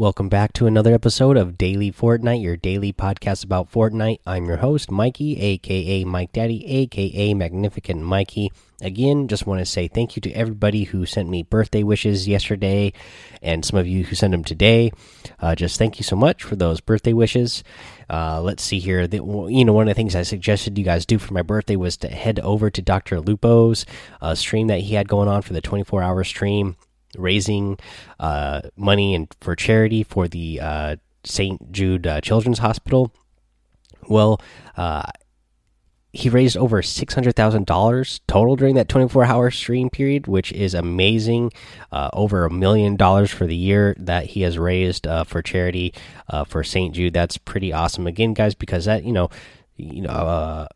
Welcome back to another episode of Daily Fortnite, your daily podcast about Fortnite. I'm your host, Mikey, aka Mike Daddy, aka Magnificent Mikey. Again, just want to say thank you to everybody who sent me birthday wishes yesterday and some of you who sent them today. Uh, just thank you so much for those birthday wishes. Uh, let's see here. The, you know, one of the things I suggested you guys do for my birthday was to head over to Dr. Lupo's uh, stream that he had going on for the 24 hour stream raising uh, money and for charity for the uh, St. Jude uh, Children's Hospital. Well, uh, he raised over six hundred thousand dollars total during that twenty four hour stream period, which is amazing. Uh, over a million dollars for the year that he has raised uh, for charity for St. Jude. That's pretty awesome. Again, guys, because that you know, you know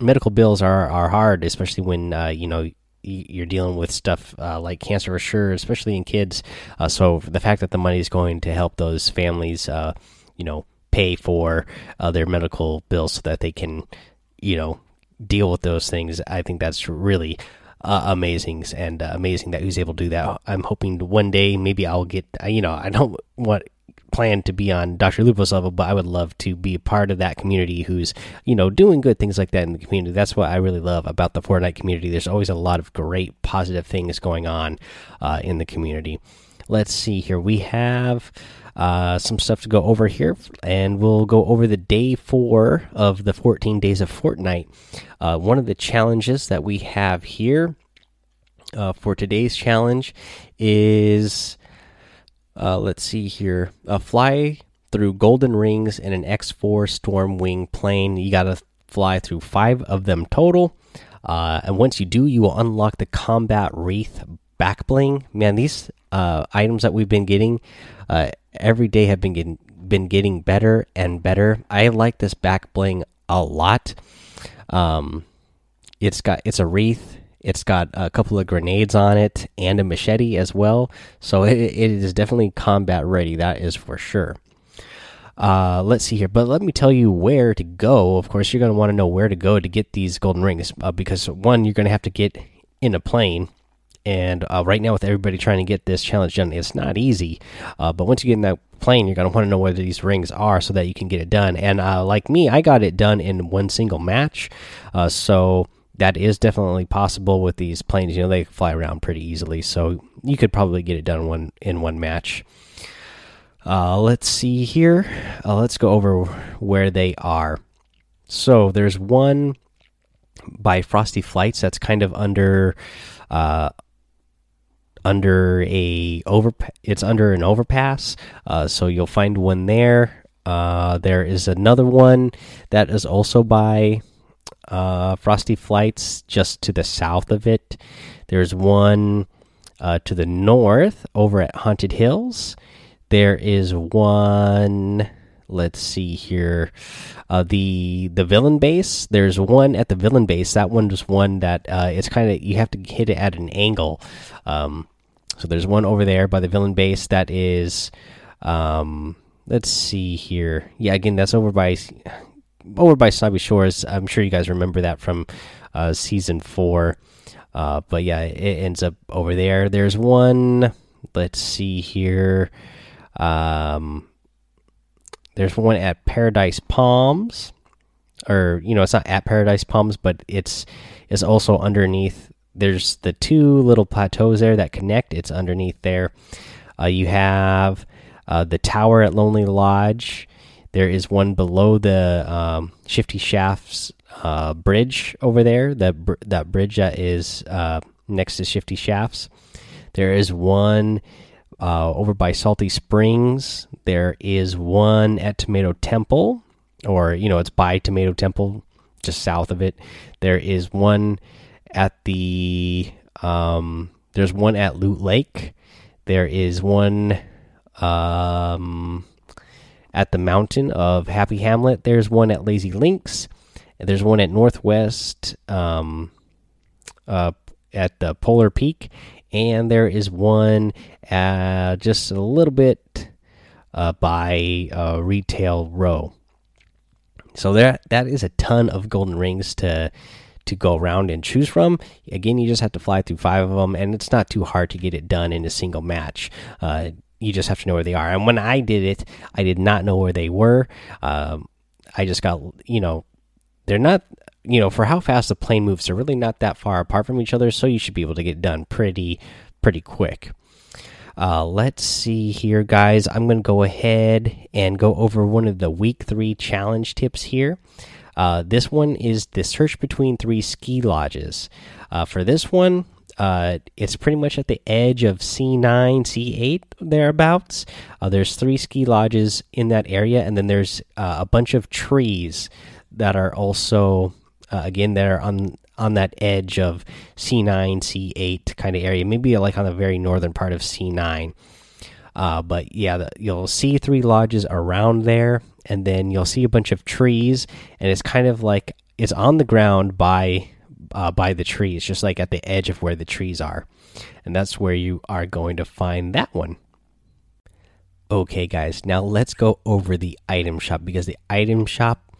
medical bills are are hard, especially when uh, you know you're dealing with stuff uh, like cancer for sure, especially in kids. Uh, so the fact that the money is going to help those families, uh, you know, pay for uh, their medical bills so that they can, you know, deal with those things, I think that's really uh, amazing and uh, amazing that he's able to do that. I'm hoping one day maybe I'll get, you know, I don't want plan to be on Dr. Lupo's level, but I would love to be a part of that community who's, you know, doing good things like that in the community. That's what I really love about the Fortnite community. There's always a lot of great positive things going on uh, in the community. Let's see here. We have uh, some stuff to go over here, and we'll go over the day four of the 14 days of Fortnite. Uh, one of the challenges that we have here uh, for today's challenge is uh, let's see here. A fly through golden rings in an X4 Stormwing plane. You got to fly through five of them total. Uh, and once you do, you will unlock the combat wreath back bling. Man, these uh, items that we've been getting uh, every day have been getting been getting better and better. I like this back bling a lot. Um, it's got it's a wreath it's got a couple of grenades on it and a machete as well. So it, it is definitely combat ready. That is for sure. Uh, let's see here. But let me tell you where to go. Of course, you're going to want to know where to go to get these golden rings uh, because, one, you're going to have to get in a plane. And uh, right now, with everybody trying to get this challenge done, it's not easy. Uh, but once you get in that plane, you're going to want to know where these rings are so that you can get it done. And uh, like me, I got it done in one single match. Uh, so that is definitely possible with these planes. You know, they fly around pretty easily, so you could probably get it done one in one match. Uh, let's see here. Uh, let's go over where they are. So there's one by Frosty Flights that's kind of under uh, under a over. It's under an overpass, uh, so you'll find one there. Uh, there is another one that is also by uh, Frosty Flights just to the south of it. There's one uh, to the north over at Haunted Hills. There is one. Let's see here. Uh, the the villain base. There's one at the villain base. That one is one that uh, it's kind of you have to hit it at an angle. Um, so there's one over there by the villain base that is. Um, let's see here. Yeah, again, that's over by over by Snobby Shores. I'm sure you guys remember that from uh, season four. Uh, but yeah, it ends up over there. There's one. Let's see here. Um, there's one at Paradise Palms, or you know, it's not at Paradise Palms, but it's it's also underneath. There's the two little plateaus there that connect. It's underneath there. Uh, you have uh, the tower at Lonely Lodge. There is one below the um, Shifty Shafts uh, bridge over there. That br that bridge that is uh, next to Shifty Shafts. There is one uh, over by Salty Springs. There is one at Tomato Temple, or you know, it's by Tomato Temple, just south of it. There is one at the. Um, there's one at Loot Lake. There is one. Um, at the mountain of Happy Hamlet. There's one at Lazy Links. There's one at Northwest um, uh, at the Polar Peak. And there is one uh, just a little bit uh, by uh, Retail Row. So that that is a ton of golden rings to to go around and choose from. Again, you just have to fly through five of them, and it's not too hard to get it done in a single match. You just have to know where they are. And when I did it, I did not know where they were. Um, I just got you know they're not you know for how fast the plane moves, they're really not that far apart from each other, so you should be able to get done pretty pretty quick. Uh, let's see here, guys. I'm going to go ahead and go over one of the week three challenge tips here. Uh, this one is the search between three ski lodges. Uh, for this one, uh, it's pretty much at the edge of C9, C8, thereabouts. Uh, there's three ski lodges in that area, and then there's uh, a bunch of trees that are also, uh, again, that are on on that edge of C9, C8 kind of area, maybe like on the very northern part of C9. Uh, but yeah, the, you'll see three lodges around there, and then you'll see a bunch of trees, and it's kind of like it's on the ground by uh, by the trees, just like at the edge of where the trees are, and that's where you are going to find that one. Okay, guys, now let's go over the item shop because the item shop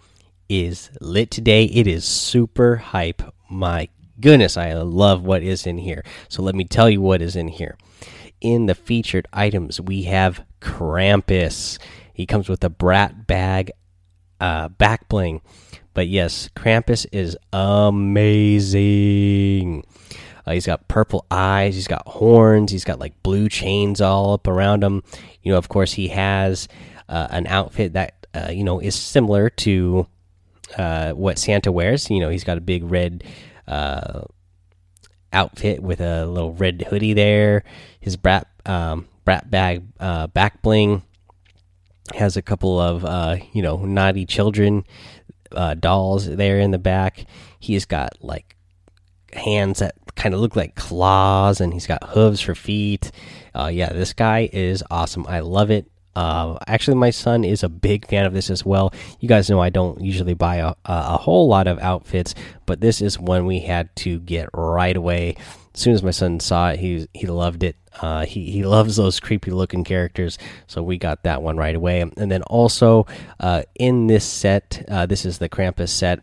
is lit today. It is super hype my goodness, I love what is in here. So let me tell you what is in here. In the featured items, we have Krampus. He comes with a brat bag, uh, back bling. But yes, Krampus is amazing. Uh, he's got purple eyes. He's got horns. He's got like blue chains all up around him. You know, of course, he has uh, an outfit that uh, you know is similar to uh, what Santa wears. You know, he's got a big red uh, outfit with a little red hoodie there. His brat um, brat bag uh, back bling has a couple of you know naughty children uh, dolls there in the back. He's got like hands that kind of look like claws, and he's got hooves for feet. Uh, yeah, this guy is awesome. I love it. Uh, actually, my son is a big fan of this as well. You guys know I don't usually buy a, a whole lot of outfits, but this is one we had to get right away. As soon as my son saw it, he he loved it. Uh, he he loves those creepy looking characters, so we got that one right away. And then also uh, in this set, uh, this is the Krampus set.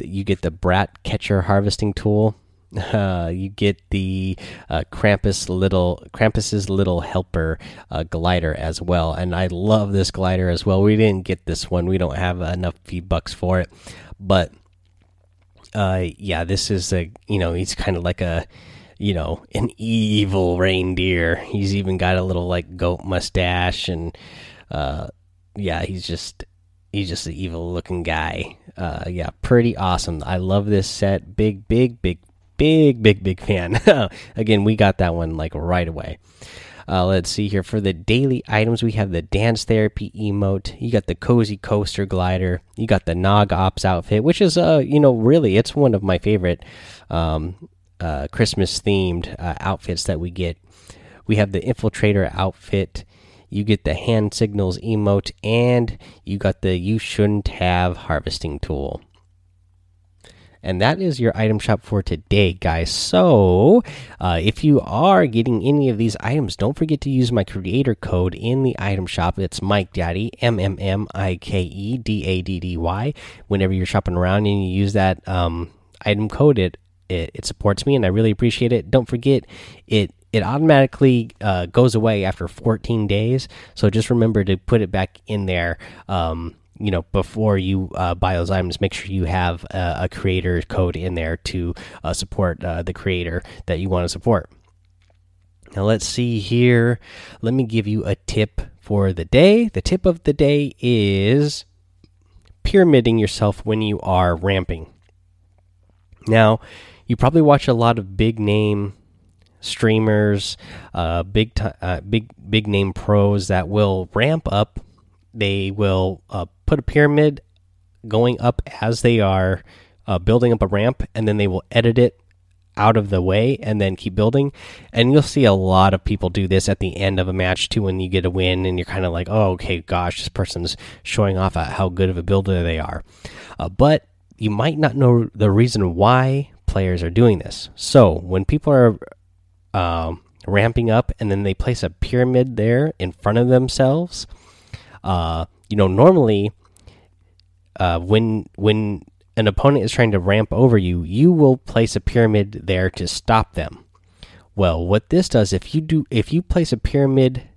You get the Brat Catcher harvesting tool uh, you get the uh, Krampus little Krampus's little helper uh, glider as well, and I love this glider as well. We didn't get this one; we don't have enough V bucks for it, but yeah, this is a you know he's kind of like a you know an evil reindeer. He's even got a little like goat mustache, and uh, yeah, he's just he's just an evil looking guy. Uh, yeah, pretty awesome. I love this set. Big, big, big big, big, big fan. Again, we got that one like right away. Uh, let's see here for the daily items. We have the dance therapy emote. You got the cozy coaster glider. You got the Nog Ops outfit, which is uh you know really it's one of my favorite um uh Christmas themed uh, outfits that we get. We have the infiltrator outfit. You get the hand signals emote, and you got the you shouldn't have harvesting tool. And that is your item shop for today, guys. So, uh, if you are getting any of these items, don't forget to use my creator code in the item shop. It's Mike Daddy, M M M I K E D A D D Y. Whenever you're shopping around and you use that um, item code, it, it it supports me, and I really appreciate it. Don't forget it it automatically uh, goes away after 14 days. So just remember to put it back in there. Um, you know before you uh, buy those items make sure you have a, a creator code in there to uh, support uh, the creator that you want to support now let's see here let me give you a tip for the day the tip of the day is pyramiding yourself when you are ramping now you probably watch a lot of big name streamers uh, big uh, big big name pros that will ramp up they will uh, put a pyramid going up as they are uh, building up a ramp, and then they will edit it out of the way and then keep building. And you'll see a lot of people do this at the end of a match too when you get a win and you're kind of like, oh, okay, gosh, this person's showing off how good of a builder they are. Uh, but you might not know the reason why players are doing this. So when people are um, ramping up and then they place a pyramid there in front of themselves uh, you know, normally, uh, when when an opponent is trying to ramp over you, you will place a pyramid there to stop them. Well, what this does, if you do, if you place a pyramid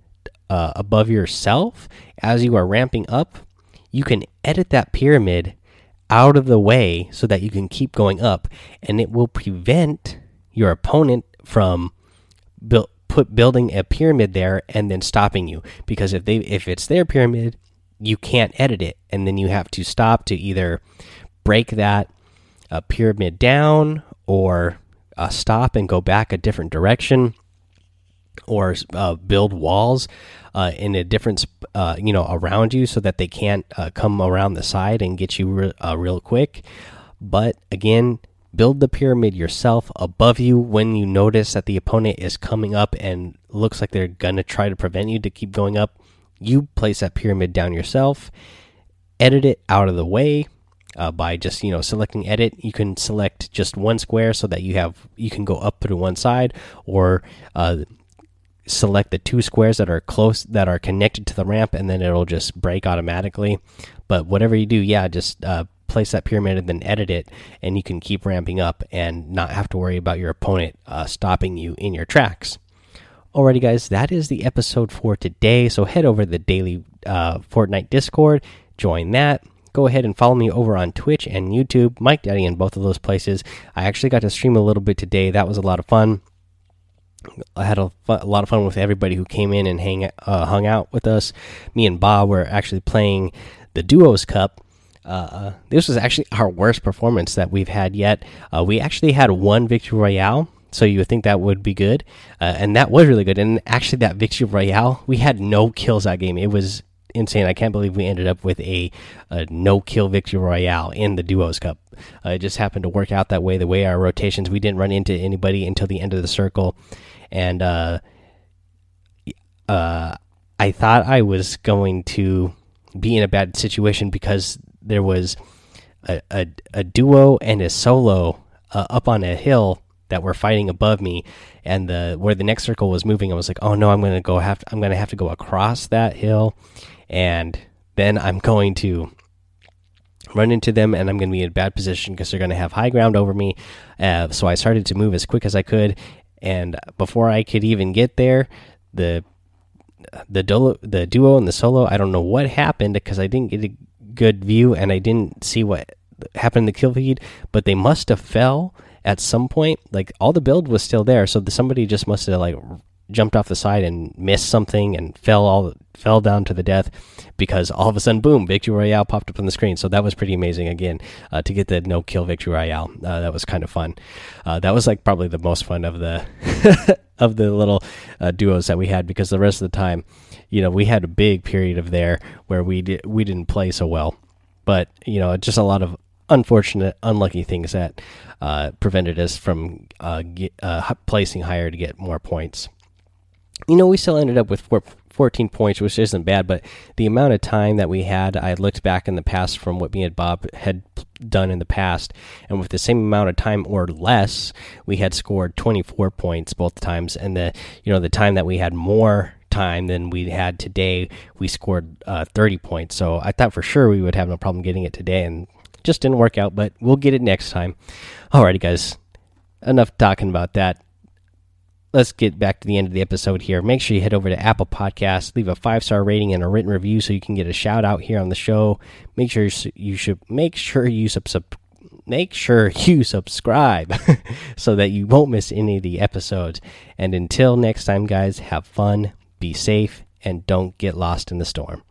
uh, above yourself as you are ramping up, you can edit that pyramid out of the way so that you can keep going up, and it will prevent your opponent from build, put building a pyramid there and then stopping you. Because if they if it's their pyramid, you can't edit it, and then you have to stop to either break that uh, pyramid down or uh, stop and go back a different direction or uh, build walls uh, in a different uh, you know around you so that they can't uh, come around the side and get you re uh, real quick. But again build the pyramid yourself above you when you notice that the opponent is coming up and looks like they're gonna try to prevent you to keep going up. You place that pyramid down yourself edit it out of the way uh, by just you know selecting edit. You can select just one square so that you have you can go up to one side or uh, select the two squares that are close that are connected to the ramp and then it'll just break automatically but whatever you do yeah just uh, place that pyramid and then edit it and you can keep ramping up and not have to worry about your opponent uh, stopping you in your tracks alrighty guys that is the episode for today so head over to the daily uh, fortnite discord join that go ahead and follow me over on Twitch and YouTube, Mike Daddy in both of those places. I actually got to stream a little bit today. That was a lot of fun. I had a, a, lot of fun with everybody who came in and hang uh, hung out with us. Me and Bob were actually playing the Duos Cup. Uh, this was actually our worst performance that we've had yet. Uh, we actually had one victory royale, so you would think that would be good, uh, and that was really good. And actually, that victory royale, we had no kills that game. It was insane. I can't believe we ended up with a, a no kill victory royale in the Duos Cup. Uh, it just happened to work out that way. The way our rotations, we didn't run into anybody until the end of the circle, and uh, uh, I thought I was going to be in a bad situation because there was a, a, a duo and a solo uh, up on a hill that were fighting above me and the where the next circle was moving i was like oh no i'm gonna go have to, i'm gonna have to go across that hill and then i'm going to run into them and i'm gonna be in a bad position because they're gonna have high ground over me uh, so i started to move as quick as i could and before I could even get there, the the duo, the duo and the solo, I don't know what happened because I didn't get a good view and I didn't see what happened in the kill feed, but they must have fell at some point. Like all the build was still there, so the, somebody just must have like jumped off the side and missed something and fell all fell down to the death because all of a sudden, boom, victory royale popped up on the screen. So that was pretty amazing again uh, to get the no kill victory royale. Uh, that was kind of fun. Uh, that was like probably the most fun of the of the little uh, duos that we had because the rest of the time, you know, we had a big period of there where we did we didn't play so well, but you know, just a lot of unfortunate, unlucky things that uh, prevented us from uh, get, placing higher to get more points you know, we still ended up with four, 14 points, which isn't bad, but the amount of time that we had, I looked back in the past from what me and Bob had done in the past, and with the same amount of time or less, we had scored 24 points both times. And the, you know, the time that we had more time than we had today, we scored uh, 30 points. So I thought for sure we would have no problem getting it today, and just didn't work out, but we'll get it next time. Alrighty, guys. Enough talking about that let's get back to the end of the episode here. Make sure you head over to Apple Podcasts, leave a five star rating and a written review so you can get a shout out here on the show. Make sure you should make sure you sub, sub make sure you subscribe so that you won't miss any of the episodes. And until next time, guys, have fun, be safe, and don't get lost in the storm.